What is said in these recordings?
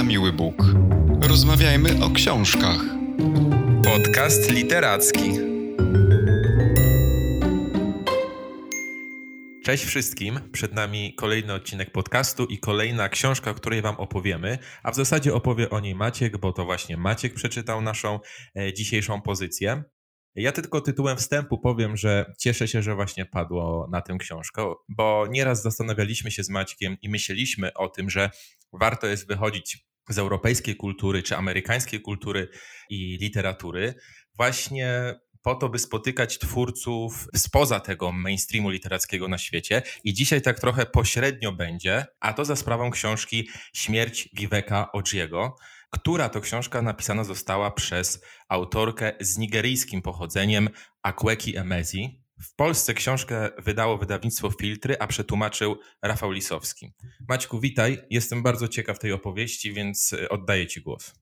na miły Bóg. Rozmawiajmy o książkach. Podcast literacki. Cześć wszystkim. Przed nami kolejny odcinek podcastu i kolejna książka, o której Wam opowiemy. A w zasadzie opowie o niej Maciek, bo to właśnie Maciek przeczytał naszą e, dzisiejszą pozycję. Ja tylko tytułem wstępu powiem, że cieszę się, że właśnie padło na tę książkę, bo nieraz zastanawialiśmy się z Maćkiem i myśleliśmy o tym, że warto jest wychodzić z europejskiej kultury czy amerykańskiej kultury i literatury właśnie po to, by spotykać twórców spoza tego mainstreamu literackiego na świecie. I dzisiaj tak trochę pośrednio będzie, a to za sprawą książki Śmierć Viveka Ojiego, która to książka napisana została przez autorkę z nigeryjskim pochodzeniem Akweki Emezi. W Polsce książkę wydało wydawnictwo Filtry, a przetłumaczył Rafał Lisowski. Maćku, witaj. Jestem bardzo ciekaw tej opowieści, więc e, oddaję Ci głos.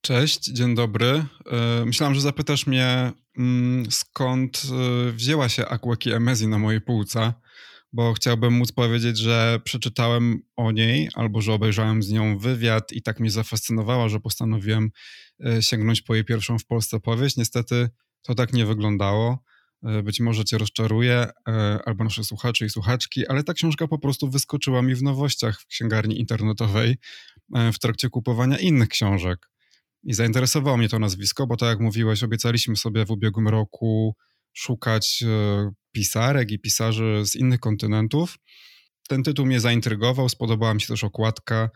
Cześć, dzień dobry. E, myślałem, że zapytasz mnie, mm, skąd e, wzięła się Akweki Emezi na mojej półce bo chciałbym móc powiedzieć, że przeczytałem o niej albo że obejrzałem z nią wywiad i tak mnie zafascynowała, że postanowiłem sięgnąć po jej pierwszą w Polsce powieść. Niestety to tak nie wyglądało. E, być może cię rozczaruje, e, albo nasze słuchacze i słuchaczki, ale ta książka po prostu wyskoczyła mi w nowościach w księgarni internetowej w trakcie kupowania innych książek. I zainteresowało mnie to nazwisko, bo tak jak mówiłeś, obiecaliśmy sobie w ubiegłym roku szukać e, pisarek i pisarzy z innych kontynentów. Ten tytuł mnie zaintrygował, spodobała mi się też okładka.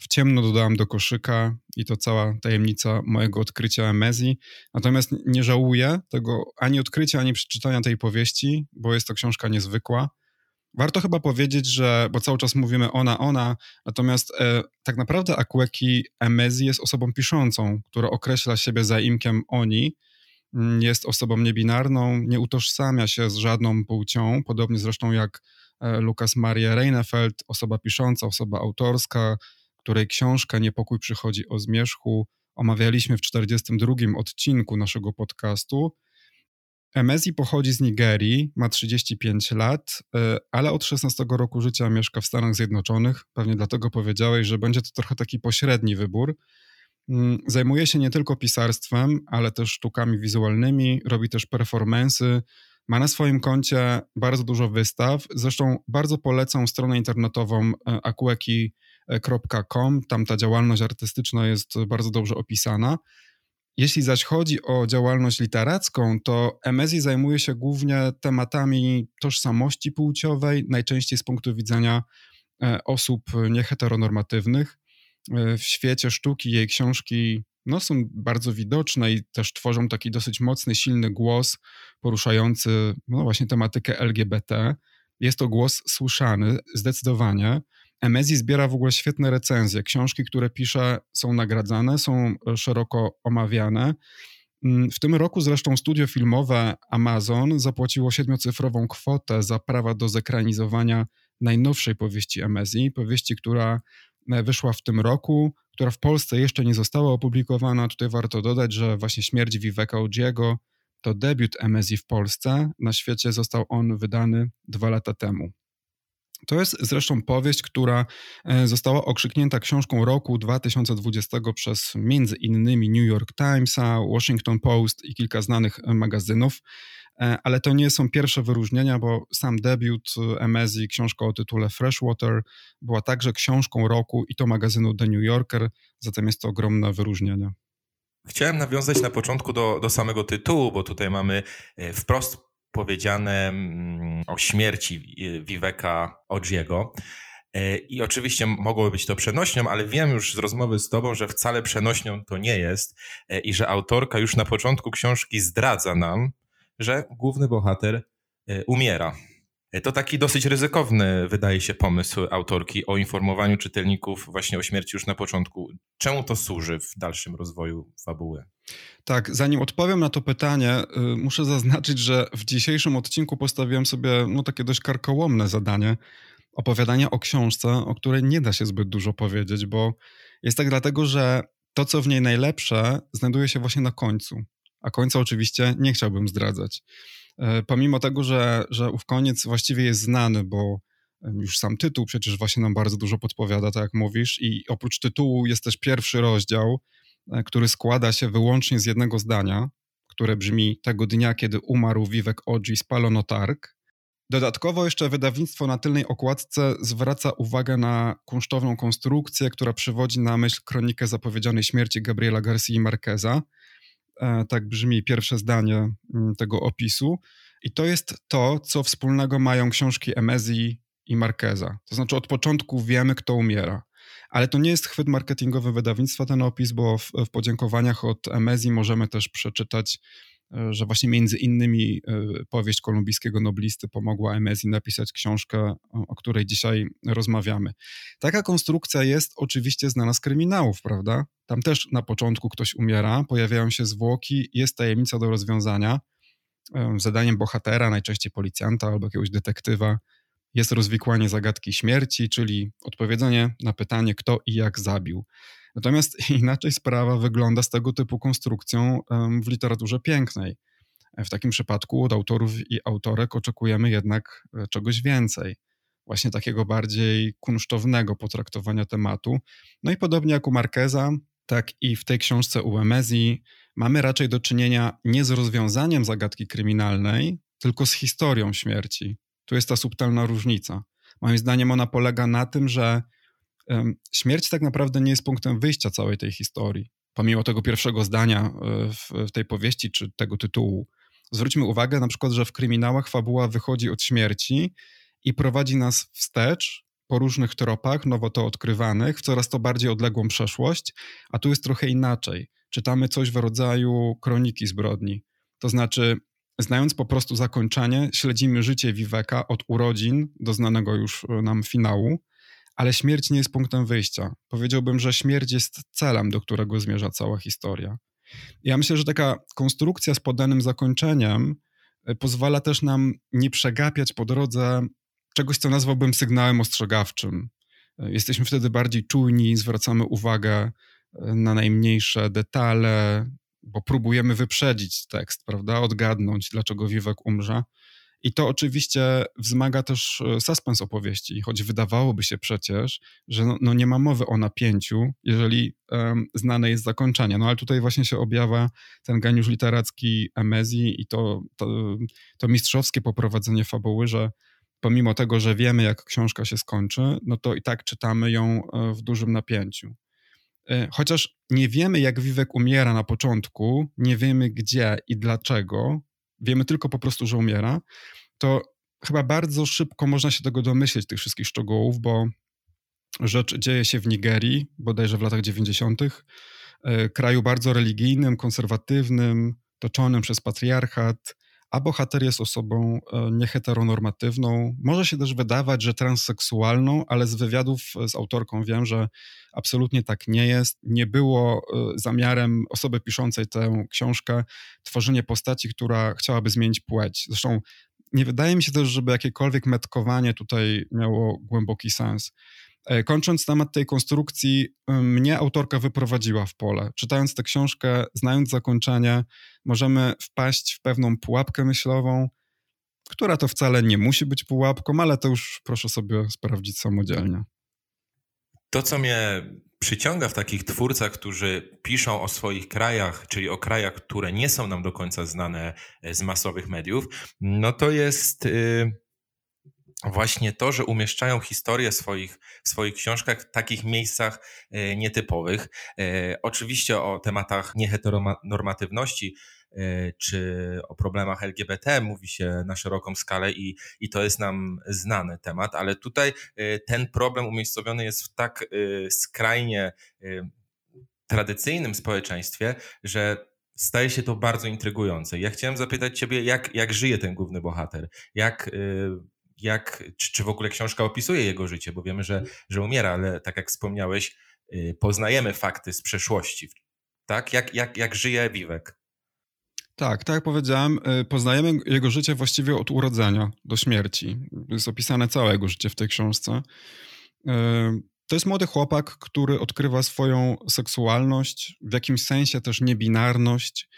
W ciemno dodałam do koszyka i to cała tajemnica mojego odkrycia Emezji. Natomiast nie żałuję tego ani odkrycia, ani przeczytania tej powieści, bo jest to książka niezwykła. Warto chyba powiedzieć, że, bo cały czas mówimy ona, ona, natomiast e, tak naprawdę Akweki Emezi jest osobą piszącą, która określa siebie zaimkiem oni, Mm, jest osobą niebinarną, nie utożsamia się z żadną płcią, podobnie zresztą jak e, Lukas Maria Reinefeld, osoba pisząca, osoba autorska, której książka Niepokój przychodzi o zmierzchu omawialiśmy w 42 odcinku naszego podcastu. Emezi pochodzi z Nigerii, ma 35 lat, e, ale od 16 roku życia mieszka w Stanach Zjednoczonych. Pewnie dlatego powiedziałeś, że będzie to trochę taki pośredni wybór, Mm, zajmuje się nie tylko pisarstwem, ale też sztukami wizualnymi, robi też performensy. Ma na swoim koncie bardzo dużo wystaw. Zresztą bardzo polecam stronę internetową e, akueki.com. Tam ta działalność artystyczna jest bardzo dobrze opisana. Jeśli zaś chodzi o działalność literacką, to Emezi zajmuje się głównie tematami tożsamości płciowej, najczęściej z punktu widzenia e, osób nieheteronormatywnych. E, w świecie sztuki jej książki no, są bardzo widoczne i też tworzą taki dosyć mocny, silny głos poruszający no, właśnie tematykę LGBT. Jest to głos słyszany zdecydowanie. Emezi zbiera w ogóle świetne recenzje. Książki, które pisze, są nagradzane, są szeroko omawiane. Mm, w tym roku zresztą studio filmowe Amazon zapłaciło siedmiocyfrową kwotę za prawa do zekranizowania najnowszej powieści Emezi, powieści, która E, wyszła w tym roku, która w Polsce jeszcze nie została opublikowana. Tutaj warto dodać, że właśnie śmierć Viveka Ojiego to debiut Emezi w Polsce. Na świecie został on wydany dwa lata temu. To jest zresztą powieść, która e, została okrzyknięta książką roku 2020 przez między innymi New York Timesa, Washington Post i kilka znanych magazynów. E, ale to nie są pierwsze wyróżnienia, bo sam debiut Emezi, książka o tytule Freshwater, była także książką roku i to magazynu The New Yorker, zatem jest to ogromne wyróżnienie. Chciałem nawiązać na początku do, do samego tytułu, bo tutaj mamy e, wprost powiedziane mm, o śmierci Viveka Ojiego. E, I oczywiście mogłoby być to przenośnią, ale wiem już z rozmowy z Tobą, że wcale przenośnią to nie jest i że autorka już na początku książki zdradza nam, że główny bohater e, umiera. E, to taki dosyć ryzykowny, wydaje się, pomysł autorki o informowaniu czytelników właśnie o śmierci już na początku. Czemu to służy w dalszym rozwoju fabuły? Tak, zanim odpowiem na to pytanie, y, muszę zaznaczyć, że w dzisiejszym odcinku postawiłem sobie no, takie dość karkołomne zadanie opowiadania o książce, o której nie da się zbyt dużo powiedzieć, bo jest tak dlatego, że to, co w niej najlepsze, znajduje się właśnie na końcu a końca oczywiście nie chciałbym zdradzać. E, pomimo tego, że, że ów koniec właściwie jest znany, bo Już sam tytuł przecież właśnie nam bardzo dużo podpowiada, tak jak mówisz. I oprócz tytułu jest też pierwszy rozdział, e, który składa się wyłącznie z jednego zdania, które brzmi tego dnia, kiedy umarł Vivek Oji, spalono targ. Dodatkowo jeszcze wydawnictwo na tylnej okładce zwraca uwagę na kunsztowną konstrukcję, która przywodzi na myśl kronikę zapowiedzianej śmierci Gabriela Garcia Marqueza. E, tak brzmi pierwsze zdanie mm, tego opisu. I to jest to, co wspólnego mają książki Emezji i Marqueza. To znaczy od początku wiemy, kto umiera. Ale to nie jest chwyt marketingowy wydawnictwa ten opis, bo w, w podziękowaniach od Emezji możemy też przeczytać, że właśnie między innymi e, powieść kolumbijskiego noblisty pomogła Emezji napisać książkę, o której dzisiaj rozmawiamy. Taka konstrukcja jest oczywiście znana z kryminałów, prawda? Tam też na początku ktoś umiera, pojawiają się zwłoki, jest tajemnica do rozwiązania. E, zadaniem bohatera, najczęściej policjanta albo jakiegoś detektywa, jest rozwikłanie zagadki śmierci, czyli odpowiedzenie na pytanie, kto i jak zabił. Natomiast inaczej sprawa wygląda z tego typu konstrukcją w literaturze pięknej. W takim przypadku od autorów i autorek oczekujemy jednak e, czegoś więcej, właśnie takiego bardziej kunsztownego potraktowania tematu. No i podobnie jak u Marqueza, tak i w tej książce u Emezji mamy raczej do czynienia nie z rozwiązaniem zagadki kryminalnej, tylko z historią śmierci, tu jest ta subtelna różnica. Moim zdaniem ona polega na tym, że śmierć tak naprawdę nie jest punktem wyjścia całej tej historii. Pomimo tego pierwszego zdania e, w, tej powieści czy tego tytułu. Zwróćmy uwagę na przykład, że w kryminałach fabuła wychodzi od śmierci i prowadzi nas wstecz po różnych tropach, nowo to odkrywanych, w coraz to bardziej odległą przeszłość, a tu jest trochę inaczej. Czytamy coś w rodzaju kroniki zbrodni. To znaczy, Znając po prostu zakończenie, śledzimy życie Viveka od urodzin do znanego już e, nam finału, ale śmierć nie jest punktem wyjścia. Powiedziałbym, że śmierć jest celem, do którego zmierza cała historia. Ja myślę, że taka konstrukcja z podanym zakończeniem e, pozwala też nam nie przegapiać po drodze czegoś, co nazwałbym sygnałem ostrzegawczym. E, jesteśmy wtedy bardziej czujni, zwracamy uwagę na najmniejsze detale, bo próbujemy wyprzedzić tekst, prawda, odgadnąć, dlaczego Wiwek umrze. I to oczywiście wzmaga też e, suspens opowieści, choć wydawałoby się przecież, że no, no nie ma mowy o napięciu, jeżeli um, znane jest zakończenie. No ale tutaj właśnie się objawia ten geniusz literacki Emezji i to, to, to mistrzowskie poprowadzenie fabuły, że pomimo tego, że wiemy, jak książka się skończy, no to i tak czytamy ją e, w dużym napięciu. E, chociaż nie wiemy, jak Wiwek umiera na początku, nie wiemy gdzie i dlaczego, wiemy tylko po prostu, że umiera, to chyba bardzo szybko można się tego domyśleć, tych wszystkich szczegółów, bo rzecz dzieje się w Nigerii, bodajże w latach 90., e, kraju bardzo religijnym, konserwatywnym, toczonym przez patriarchat, a bohater jest osobą e, nieheteronormatywną. Może się też wydawać, że transseksualną, ale z wywiadów z autorką wiem, że absolutnie tak nie jest. Nie było e, zamiarem osoby piszącej tę książkę tworzenie postaci, która chciałaby zmienić płeć. Zresztą nie wydaje mi się też, żeby jakiekolwiek metkowanie tutaj miało głęboki sens. E, kończąc temat tej konstrukcji, mnie autorka wyprowadziła w pole. Czytając tę książkę, znając zakończenie, możemy wpaść w pewną pułapkę myślową, która to wcale nie musi być pułapką, ale to już proszę sobie sprawdzić samodzielnie. To, co mnie przyciąga w takich twórcach, którzy piszą o swoich krajach, czyli o krajach, które nie są nam do końca znane e, z masowych mediów, no to jest. Yy właśnie to, że umieszczają historię swoich, w swoich książkach w takich miejscach e, nietypowych. E, oczywiście o tematach nieheteronormatywności e, czy o problemach LGBT mówi się na szeroką skalę i, i to jest nam znany temat, ale tutaj ten problem umiejscowiony jest w tak skrajnie tradycyjnym społeczeństwie, że staje się to bardzo intrygujące. Ja chciałem zapytać Ciebie, jak, jak żyje ten główny bohater? Jak jak, czy, czy w ogóle książka opisuje jego życie, bo wiemy, że, że umiera, ale tak jak wspomniałeś, y, poznajemy fakty z przeszłości. Tak? Jak, jak, jak żyje Wiwek? Tak, tak jak powiedziałem, y, poznajemy jego życie właściwie od urodzenia do śmierci. Jest opisane całe jego życie w tej książce. Y, to jest młody chłopak, który odkrywa swoją seksualność, w jakimś sensie też niebinarność,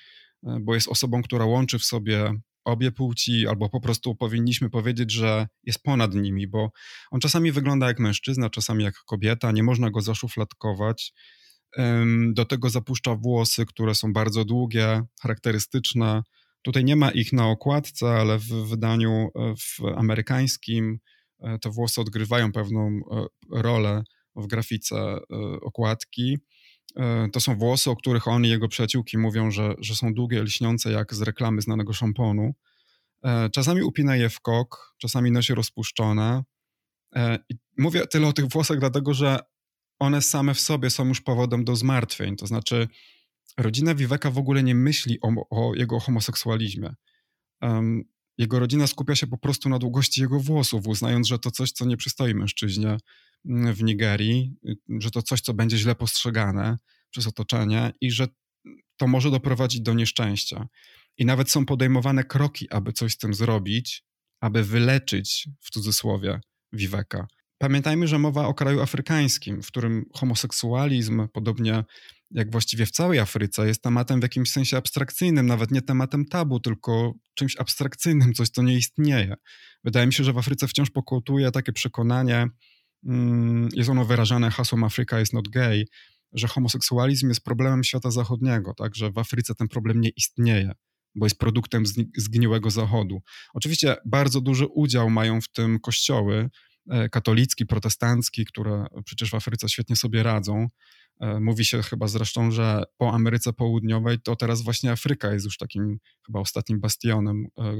bo jest osobą, która łączy w sobie obie płci, albo po prostu powinniśmy powiedzieć, że jest ponad nimi, bo on czasami wygląda jak mężczyzna, czasami jak kobieta, nie można go zaszufladkować. Do tego zapuszcza włosy, które są bardzo długie, charakterystyczne. Tutaj nie ma ich na okładce, ale w wydaniu e, w amerykańskim e, te włosy odgrywają pewną e, rolę w grafice okładki. To są włosy, o których on i jego przyjaciółki mówią, że, że są długie, lśniące jak z reklamy znanego szamponu. Czasami upina je w kok, czasami nosi rozpuszczone. I mówię tyle o tych włosach, dlatego że one same w sobie są już powodem do zmartwień. To znaczy, rodzina Viveka w ogóle nie myśli o, o jego homoseksualizmie. Jego rodzina skupia się po prostu na długości jego włosów, uznając, że to coś, co nie przystoi mężczyźnie mm, w Nigerii, że to coś, co będzie źle postrzegane przez otoczenie i że to może doprowadzić do nieszczęścia. I nawet są podejmowane kroki, aby coś z tym zrobić, aby wyleczyć, w cudzysłowie, Viveka. Pamiętajmy, że mowa o kraju afrykańskim, w którym homoseksualizm, podobnie jak właściwie w całej Afryce, jest tematem w jakimś sensie abstrakcyjnym, nawet nie tematem tabu, tylko czymś abstrakcyjnym, coś, co nie istnieje. Wydaje mi się, że w Afryce wciąż pokutuje takie przekonanie, mm, jest ono wyrażane hasłem Afryka is not gay, że homoseksualizm jest problemem świata zachodniego, tak, że w Afryce ten problem nie istnieje, bo jest produktem zgniłego zachodu. Oczywiście bardzo duży udział mają w tym kościoły, E, katolicki, protestancki, które przecież w Afryce świetnie sobie radzą. E, mówi się chyba zresztą, że po Ameryce Południowej to teraz właśnie Afryka jest już takim chyba ostatnim bastionem e,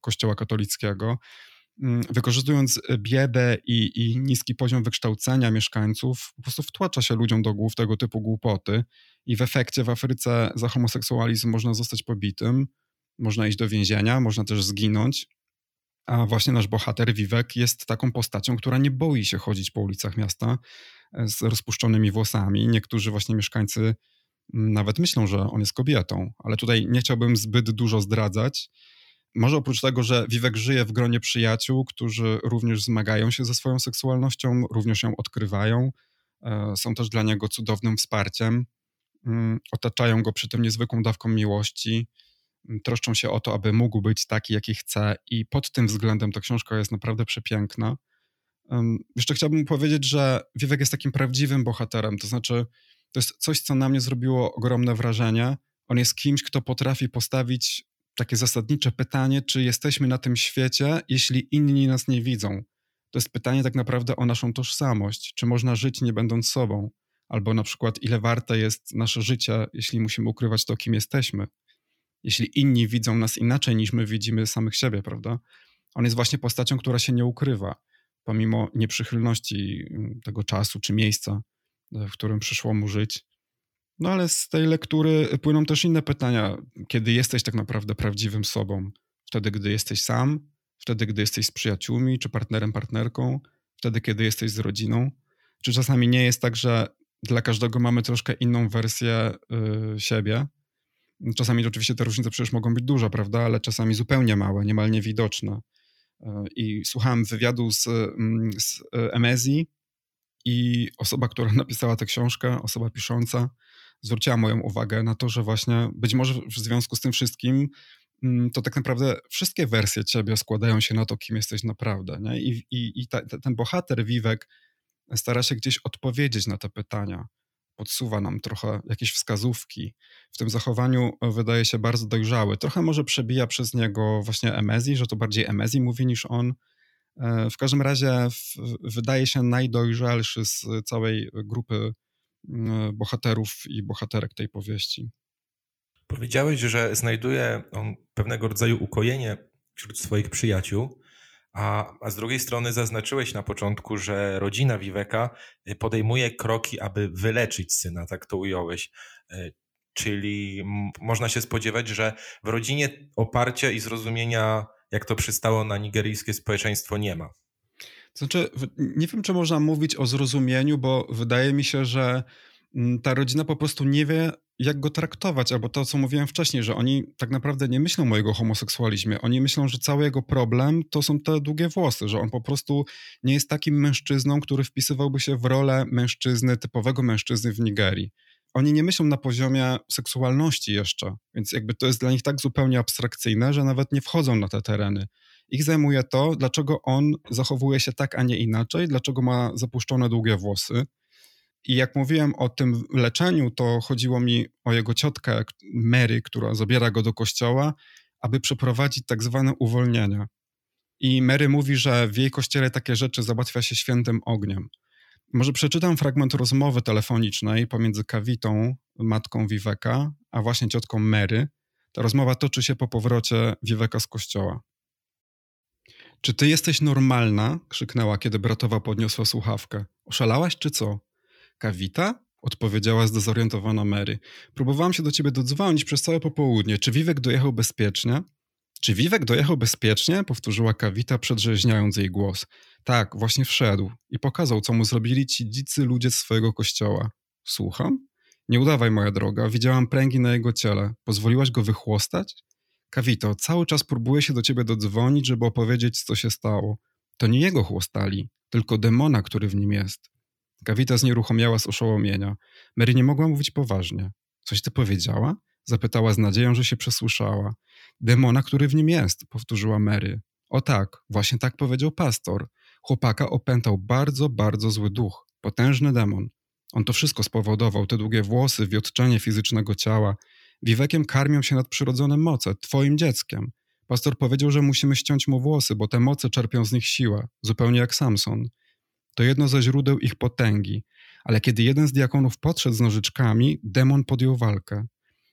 Kościoła katolickiego. Mm, wykorzystując biedę i, i, niski poziom wykształcenia mieszkańców, po prostu wtłacza się ludziom do głów tego typu głupoty, i w efekcie w Afryce za homoseksualizm można zostać pobitym, można iść do więzienia, można też zginąć. A właśnie nasz bohater Wiwek jest taką postacią, która nie boi się chodzić po ulicach miasta z rozpuszczonymi włosami. Niektórzy właśnie mieszkańcy mm, nawet myślą, że on jest kobietą, ale tutaj nie chciałbym zbyt dużo zdradzać. Może oprócz tego, że Wiwek żyje w gronie przyjaciół, którzy również zmagają się ze swoją seksualnością, również ją odkrywają, e, są też dla niego cudownym wsparciem, mm, otaczają go przy tym niezwykłą dawką miłości troszczą się o to, aby mógł być taki, jaki chce, i pod tym względem ta książka jest naprawdę przepiękna. Jeszcze chciałbym powiedzieć, że Wiwek jest takim prawdziwym bohaterem, to znaczy, to jest coś, co na mnie zrobiło ogromne wrażenie. On jest kimś, kto potrafi postawić takie zasadnicze pytanie, czy jesteśmy na tym świecie, jeśli inni nas nie widzą. To jest pytanie tak naprawdę o naszą tożsamość. Czy można żyć nie będąc sobą? Albo na przykład, ile warte jest nasze życie, jeśli musimy ukrywać to, kim jesteśmy jeśli inni widzą nas inaczej niż my widzimy samych siebie, prawda? On jest właśnie postacią, która się nie ukrywa, pomimo nieprzychylności mm, tego czasu czy miejsca, e, w którym przyszło mu żyć. No ale z tej lektury płyną też inne pytania. Kiedy jesteś tak naprawdę prawdziwym sobą? Wtedy, gdy jesteś sam, wtedy, gdy jesteś z przyjaciółmi czy partnerem, partnerką, wtedy, kiedy jesteś z rodziną? Czy czasami nie jest tak, że dla każdego mamy troszkę inną wersję y, siebie, Czasami oczywiście te różnice przecież mogą być duże, prawda, ale czasami zupełnie małe, niemal niewidoczne. I słuchałem wywiadu z, mm, z Emezji i osoba, która napisała tę książkę, osoba pisząca, zwróciła moją uwagę na to, że właśnie być może w związku z tym wszystkim mm, to tak naprawdę wszystkie wersje ciebie składają się na to, kim jesteś naprawdę. Nie? I, i, i ta, ten bohater, Wiwek, stara się gdzieś odpowiedzieć na te pytania podsuwa nam trochę jakieś wskazówki. W tym zachowaniu e, wydaje się bardzo dojrzały. Trochę może przebija przez niego właśnie Emezji, że to bardziej Emezji mówi niż on. E, w każdym razie wydaje się najdojrzalszy z całej grupy bohaterów i bohaterek tej powieści. Powiedziałeś, że znajduje on pewnego rodzaju ukojenie wśród swoich przyjaciół. A, a z drugiej strony zaznaczyłeś na początku, że rodzina Wiweka y, podejmuje kroki, aby wyleczyć syna, tak to ująłeś. Y, czyli można się spodziewać, że w rodzinie oparcia i zrozumienia, jak to przystało na nigeryjskie społeczeństwo, nie ma. Znaczy, nie wiem, czy można mówić o zrozumieniu, bo wydaje mi się, że mm, ta rodzina po prostu nie wie, jak go traktować, albo to, co mówiłem wcześniej, że oni tak naprawdę nie myślą o jego homoseksualizmie. Oni myślą, że cały jego problem to są te długie włosy, że on po prostu nie jest takim mężczyzną, który wpisywałby się w rolę mężczyzny, typowego mężczyzny w Nigerii. oni nie myślą na poziomie seksualności jeszcze, więc jakby to jest dla nich tak zupełnie abstrakcyjne, że nawet nie wchodzą na te tereny. Ich zajmuje to, dlaczego on zachowuje się tak, a nie inaczej, dlaczego ma zapuszczone długie włosy. I jak mówiłem o tym leczeniu, to chodziło mi o jego ciotkę Mary, która zabiera go do kościoła, aby przeprowadzić tak zwane uwolnienia. I Mary mówi, że w jej kościele takie rzeczy załatwia się świętym ogniem. Może przeczytam fragment rozmowy telefonicznej pomiędzy Kawitą, matką Viveka, a właśnie ciotką Mary. Ta rozmowa toczy się po powrocie Viveka z kościoła. Czy ty jesteś normalna? krzyknęła, kiedy bratowa podniosła słuchawkę. Oszalałaś czy co? Kawita? odpowiedziała zdezorientowana Mary. Próbowałam się do ciebie dodzwonić przez całe popołudnie. Czy Vivek dojechał bezpiecznie? Czy Vivek dojechał bezpiecznie? powtórzyła Kawita, przedrzeźniając jej głos. Tak, właśnie wszedł i pokazał, co mu zrobili ci dzicy ludzie z swojego kościoła. Słucham? Nie udawaj, moja droga, widziałam pręgi na jego ciele. Pozwoliłaś go wychłostać? Kawito, cały czas próbuję się do ciebie dodzwonić, żeby opowiedzieć, co się stało. To nie jego chłostali, tylko demona, który w nim jest. Kawita znieruchomiała z oszołomienia. Mary nie mogła mówić poważnie. Coś ty powiedziała? Zapytała z nadzieją, że się przesłyszała. Demona, który w nim jest, powtórzyła Mary. O tak, właśnie tak powiedział pastor. Chłopaka opętał bardzo, bardzo zły duch, potężny demon. On to wszystko spowodował, te długie włosy, wiotczenie fizycznego ciała. Wiwekiem karmią się nadprzyrodzone moce, twoim dzieckiem. Pastor powiedział, że musimy ściąć mu włosy, bo te moce czerpią z nich siłę, zupełnie jak Samson. To jedno ze źródeł ich potęgi, ale kiedy jeden z diakonów podszedł z nożyczkami, demon podjął walkę.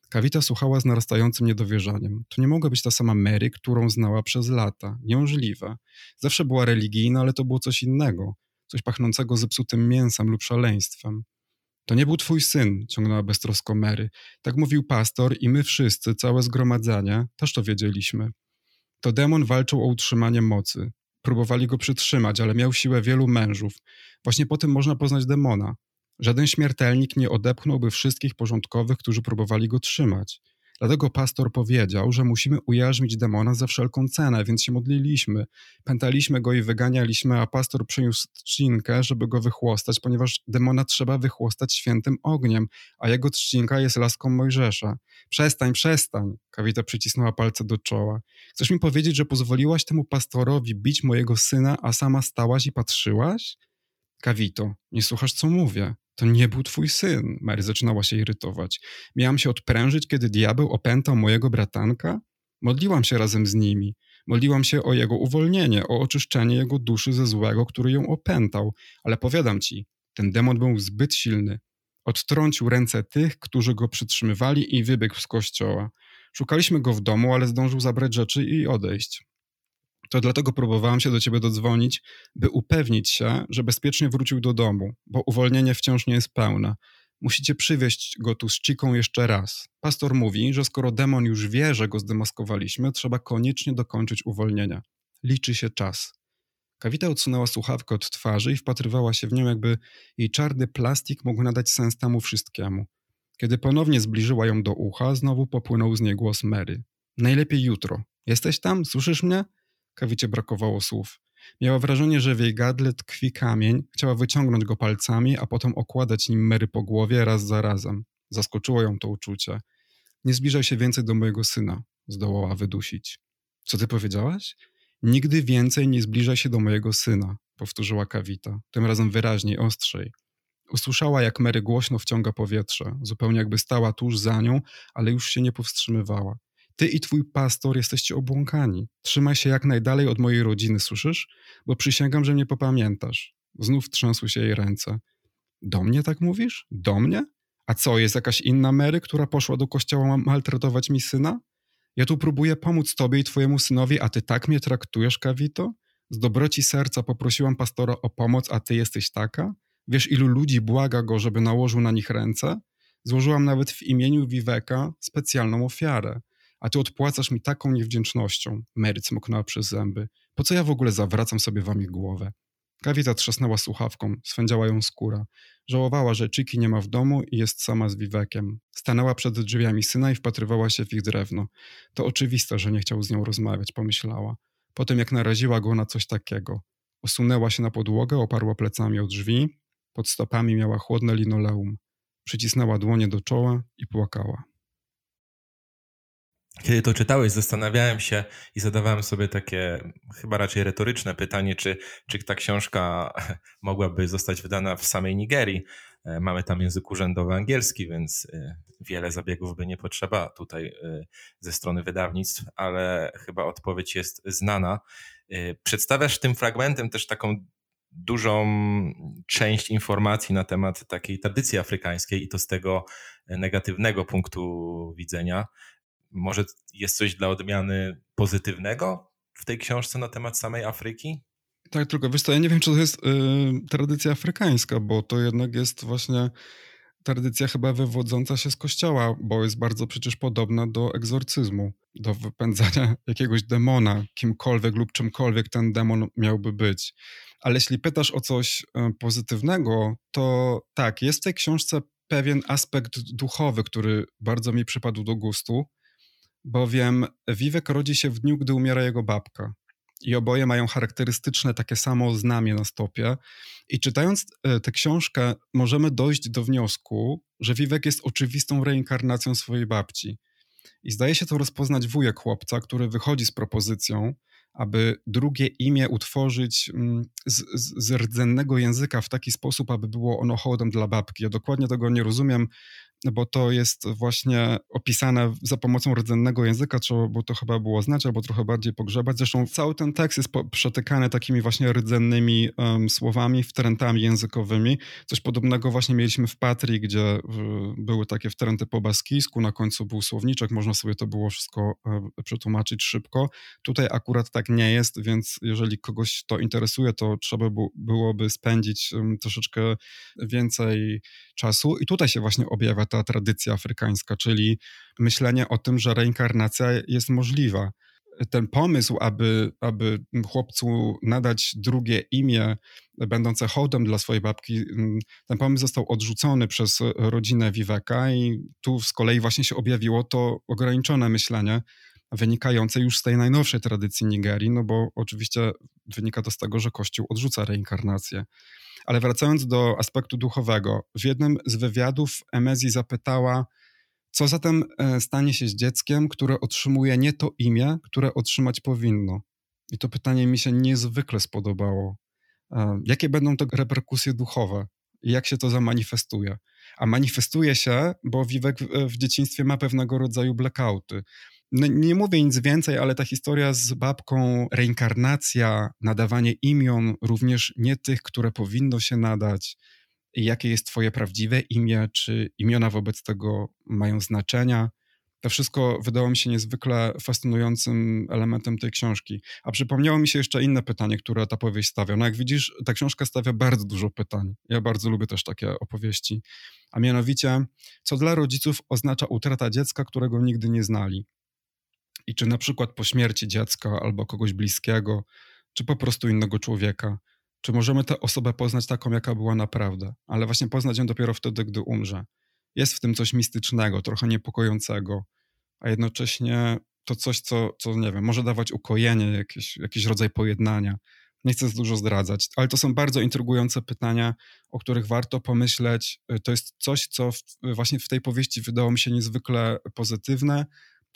Kawita słuchała z narastającym niedowierzaniem. To nie mogła być ta sama Mary, którą znała przez lata. Niemożliwe. Zawsze była religijna, ale to było coś innego. Coś pachnącego zepsutym mięsem lub szaleństwem. To nie był twój syn, ciągnęła beztrosko Mary. Tak mówił pastor i my wszyscy, całe zgromadzenie, też to wiedzieliśmy. To demon walczył o utrzymanie mocy. Próbowali go przytrzymać, ale miał siłę wielu mężów. Właśnie po tym można poznać demona. Żaden śmiertelnik nie odepchnąłby wszystkich porządkowych, którzy próbowali go trzymać. Dlatego pastor powiedział, że musimy ujarzmić demona za wszelką cenę, więc się modliliśmy. Pętaliśmy go i wyganialiśmy, a pastor przyniósł trzcinkę, żeby go wychłostać, ponieważ demona trzeba wychłostać świętym ogniem, a jego trzcinka jest laską Mojżesza. Przestań, przestań! Kawita przycisnęła palce do czoła. Chcesz mi powiedzieć, że pozwoliłaś temu pastorowi bić mojego syna, a sama stałaś i patrzyłaś? Kawito, nie słuchasz, co mówię. To nie był twój syn. Mary zaczynała się irytować. Miałam się odprężyć, kiedy diabeł opętał mojego bratanka? Modliłam się razem z nimi. Modliłam się o jego uwolnienie, o oczyszczenie jego duszy ze złego, który ją opętał. Ale powiadam ci, ten demon był zbyt silny. Odtrącił ręce tych, którzy go przytrzymywali i wybiegł z kościoła. Szukaliśmy go w domu, ale zdążył zabrać rzeczy i odejść. To dlatego próbowałam się do ciebie dodzwonić, by upewnić się, że bezpiecznie wrócił do domu, bo uwolnienie wciąż nie jest pełne. Musicie przywieźć go tu z Chiką jeszcze raz. Pastor mówi, że skoro demon już wie, że go zdemaskowaliśmy, trzeba koniecznie dokończyć uwolnienia. Liczy się czas. Kawita odsunęła słuchawkę od twarzy i wpatrywała się w nią, jakby jej czarny plastik mógł nadać sens temu wszystkiemu. Kiedy ponownie zbliżyła ją do ucha, znowu popłynął z niej głos Mary. Najlepiej jutro. Jesteś tam? Słyszysz mnie? Kawicie brakowało słów. Miała wrażenie, że w jej gadle tkwi kamień, chciała wyciągnąć go palcami, a potem okładać nim Mary po głowie raz za razem. Zaskoczyło ją to uczucie. Nie zbliżaj się więcej do mojego syna, zdołała wydusić. Co ty powiedziałaś? Nigdy więcej nie zbliżaj się do mojego syna, powtórzyła Kawita, tym razem wyraźniej, ostrzej. Usłyszała, jak Mary głośno wciąga powietrze, zupełnie jakby stała tuż za nią, ale już się nie powstrzymywała. Ty i twój pastor jesteście obłąkani. Trzymaj się jak najdalej od mojej rodziny, słyszysz? Bo przysięgam, że mnie popamiętasz. Znów trzęsły się jej ręce. Do mnie tak mówisz? Do mnie? A co, jest jakaś inna Mary, która poszła do kościoła maltretować mi syna? Ja tu próbuję pomóc tobie i twojemu synowi, a ty tak mnie traktujesz, Kawito? Z dobroci serca poprosiłam pastora o pomoc, a ty jesteś taka? Wiesz, ilu ludzi błaga go, żeby nałożył na nich ręce? Złożyłam nawet w imieniu Wiweka specjalną ofiarę a ty odpłacasz mi taką niewdzięcznością. Mary cmoknęła przez zęby. Po co ja w ogóle zawracam sobie wami głowę? Kawita trzasnęła słuchawką, swędziała ją skóra. Żałowała, że Chiki nie ma w domu i jest sama z Wiwekiem. Stanęła przed drzwiami syna i wpatrywała się w ich drewno. To oczywiste, że nie chciał z nią rozmawiać, pomyślała. Potem jak naraziła go na coś takiego. Osunęła się na podłogę, oparła plecami o drzwi. Pod stopami miała chłodne linoleum. przycisnęła dłonie do czoła i płakała. Kiedy to czytałeś, zastanawiałem się i zadawałem sobie takie chyba raczej retoryczne pytanie, czy, czy ta książka mogłaby zostać wydana w samej Nigerii. E, mamy tam język urzędowy angielski, więc e, wiele zabiegów by nie potrzeba tutaj e, ze strony wydawnictw, ale chyba odpowiedź jest znana. Przedstawiasz tym fragmentem też taką dużą część informacji na temat takiej tradycji afrykańskiej i to z tego negatywnego punktu widzenia. Może jest coś dla odmiany pozytywnego w tej książce na temat samej Afryki? Tak, tylko wiesz ja nie wiem, czy to jest y, tradycja afrykańska, bo to jednak jest właśnie tradycja chyba wywodząca się z kościoła, bo jest bardzo przecież podobna do egzorcyzmu, do wypędzania jakiegoś demona, kimkolwiek lub czymkolwiek ten demon miałby być. Ale jeśli pytasz o coś y, pozytywnego, to tak, jest w tej książce pewien aspekt duchowy, który bardzo mi przypadł do gustu, bowiem Wiwek rodzi się w dniu, gdy umiera jego babka i oboje mają charakterystyczne takie samo znamie na stopie. I czytając e, tę książkę, możemy dojść do wniosku, że Wiwek jest oczywistą reinkarnacją swojej babci. I zdaje się to rozpoznać wujek chłopca, który wychodzi z propozycją, aby drugie imię utworzyć mm, z, z, z rdzennego języka w taki sposób, aby było ono hołdem dla babki. Ja dokładnie tego nie rozumiem, bo to jest właśnie opisane za pomocą rdzennego języka, trzeba było to chyba było znać, albo trochę bardziej pogrzebać. Zresztą cały ten tekst jest przetykany takimi właśnie rdzennymi um, słowami, wtrętami językowymi. Coś podobnego właśnie mieliśmy w Patrii, gdzie były takie wtręty po baskijsku, na końcu był słowniczek, można sobie to było wszystko um, przetłumaczyć szybko. Tutaj akurat tak nie jest, więc jeżeli kogoś to interesuje, to trzeba byłoby spędzić um, troszeczkę więcej czasu i tutaj się właśnie objawia ta tradycja afrykańska, czyli myślenie o tym, że reinkarnacja jest możliwa. Ten pomysł, aby, aby chłopcu nadać drugie imię, będące hołdem dla swojej babki, ten pomysł został odrzucony przez rodzinę Viveka i tu z kolei właśnie się objawiło to ograniczone myślenie, wynikające już z tej najnowszej tradycji Nigerii, no bo oczywiście wynika to z tego, że Kościół odrzuca reinkarnację. Ale wracając do aspektu duchowego, w jednym z wywiadów Emezji zapytała, co zatem e, stanie się z dzieckiem, które otrzymuje nie to imię, które otrzymać powinno. I to pytanie mi się niezwykle spodobało. E, jakie będą te reperkusje duchowe i jak się to zamanifestuje? A manifestuje się, bo Wiwek w dzieciństwie ma pewnego rodzaju blackouty no, nie mówię nic więcej, ale ta historia z babką, reinkarnacja, nadawanie imion, również nie tych, które powinno się nadać, jakie jest Twoje prawdziwe imię, czy imiona wobec tego mają znaczenia. To wszystko wydało mi się niezwykle fascynującym elementem tej książki. A przypomniało mi się jeszcze inne pytanie, które ta powieść stawia. No jak widzisz, ta książka stawia bardzo dużo pytań. Ja bardzo lubię też takie opowieści. A mianowicie, co dla rodziców oznacza utrata dziecka, którego nigdy nie znali? I czy na przykład po śmierci dziecka albo kogoś bliskiego, czy po prostu innego człowieka, czy możemy tę osobę poznać taką, jaka była naprawdę, ale właśnie poznać ją dopiero wtedy, gdy umrze. Jest w tym coś mistycznego, trochę niepokojącego, a jednocześnie to coś, co, co nie wiem, może dawać ukojenie, jakiś, jakiś rodzaj pojednania. Nie chcę dużo zdradzać, ale to są bardzo intrygujące pytania, o których warto pomyśleć. To jest coś, co w, właśnie w tej powieści wydało mi się niezwykle pozytywne,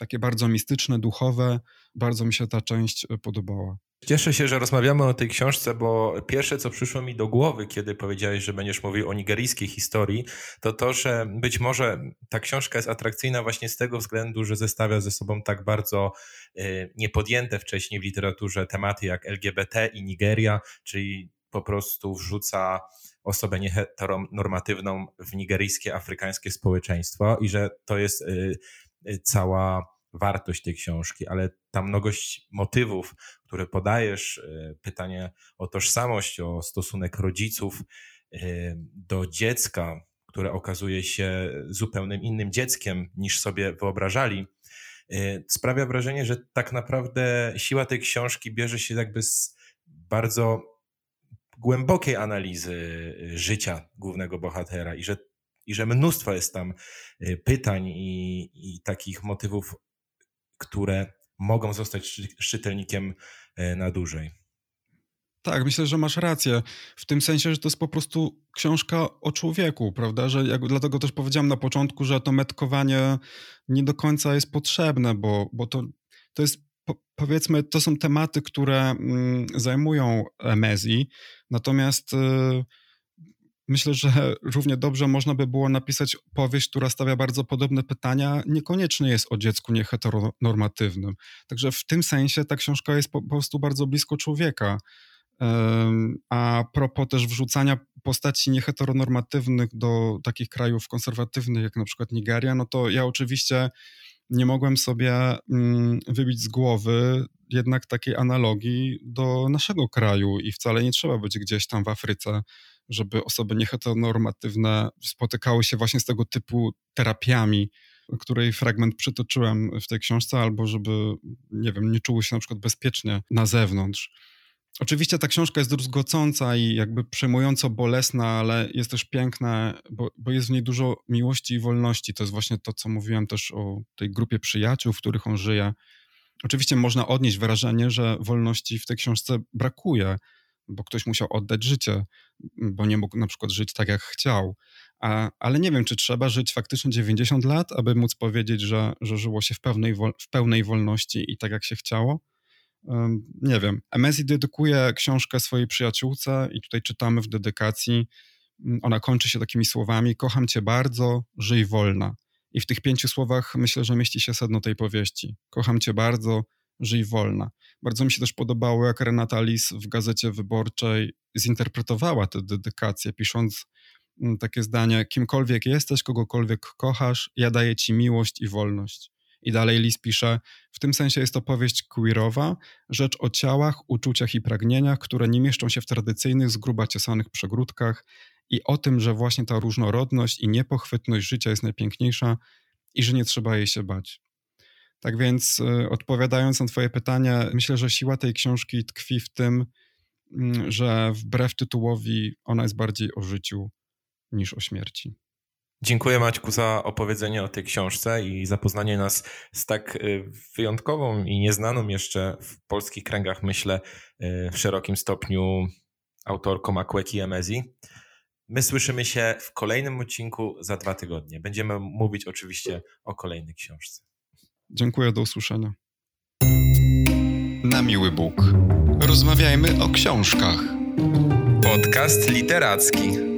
takie bardzo mistyczne, duchowe. Bardzo mi się ta część e, podobała. Cieszę się, że rozmawiamy o tej książce, bo pierwsze, co przyszło mi do głowy, kiedy powiedziałeś, że będziesz mówił o nigeryjskiej historii, to to, że być może ta książka jest atrakcyjna właśnie z tego względu, że zestawia ze sobą tak bardzo y, niepodjęte wcześniej w literaturze tematy jak LGBT i Nigeria, czyli po prostu wrzuca osobę nieheteronormatywną w nigeryjskie, afrykańskie społeczeństwo i że to jest y, cała wartość tej książki, ale ta mnogość motywów, które podajesz, e, pytanie o tożsamość, o stosunek rodziców e, do dziecka, które okazuje się zupełnie innym dzieckiem niż sobie wyobrażali, e, sprawia wrażenie, że tak naprawdę siła tej książki bierze się jakby z bardzo głębokiej analizy życia głównego bohatera i że, i że mnóstwo jest tam pytań i, i takich motywów które mogą zostać szczytelnikiem e, na dłużej. Tak, myślę, że masz rację. W tym sensie, że to jest po prostu książka o człowieku, prawda? Że jak, dlatego też powiedziałem na początku, że to metkowanie nie do końca jest potrzebne, bo, bo to, to jest po, powiedzmy, to są tematy, które mm, zajmują Emezji, natomiast y, myślę, że równie dobrze można by było napisać powieść, która stawia bardzo podobne pytania, niekoniecznie jest o dziecku nieheteronormatywnym. Także w tym sensie ta książka jest po, po prostu bardzo blisko człowieka. A propos też wrzucania postaci nieheteronormatywnych do takich krajów konserwatywnych, jak na przykład Nigeria, no to ja oczywiście nie mogłem sobie mm, wybić z głowy jednak takiej analogii do naszego kraju i wcale nie trzeba być gdzieś tam w Afryce, żeby osoby nieheteronormatywne spotykały się właśnie z tego typu terapiami, której fragment przytoczyłem w tej książce, albo żeby, nie wiem, nie czuły się na przykład bezpiecznie na zewnątrz. Oczywiście ta książka jest druzgocąca i jakby przejmująco bolesna, ale jest też piękna, bo, bo, jest w niej dużo miłości i wolności. To jest właśnie to, co mówiłem też o tej grupie przyjaciół, w których on żyje. Oczywiście można odnieść wrażenie, że wolności w tej książce brakuje, bo ktoś musiał oddać życie, bo nie mógł na przykład żyć tak, jak chciał. A, ale nie wiem, czy trzeba żyć faktycznie 90 lat, aby móc powiedzieć, że, że żyło się w pełnej, w pełnej wolności i tak, jak się chciało nie wiem, Emezi dedykuje książkę swojej przyjaciółce i tutaj czytamy w dedykacji, ona kończy się takimi słowami, kocham cię bardzo, żyj wolna. I w tych pięciu słowach myślę, że mieści się sedno tej powieści. Kocham cię bardzo, żyj wolna. Bardzo mi się też podobało, jak Renata Lis w Gazecie Wyborczej zinterpretowała tę dedykację, pisząc mm, takie zdanie, kimkolwiek jesteś, kogokolwiek kochasz, ja daję ci miłość i wolność. I dalej Lis pisze, w tym sensie jest to powieść queerowa, rzecz o ciałach, uczuciach i pragnieniach, które nie mieszczą się w tradycyjnych, z gruba przegródkach i o tym, że właśnie ta różnorodność i niepochwytność życia jest najpiękniejsza i że nie trzeba jej się bać. Tak więc y, odpowiadając na twoje pytanie, myślę, że siła tej książki tkwi w tym, mm, że wbrew tytułowi ona jest bardziej o życiu niż o śmierci. Dziękuję Maćku za opowiedzenie o tej książce i zapoznanie nas z tak y, wyjątkową i nieznaną jeszcze w polskich kręgach, myślę, y, w szerokim stopniu autorką Akweki Emezi. My słyszymy się w kolejnym odcinku za dwa tygodnie. Będziemy mówić oczywiście o kolejnej książce. Dziękuję, do usłyszenia. Na miły Bóg. Rozmawiajmy o książkach. Podcast literacki.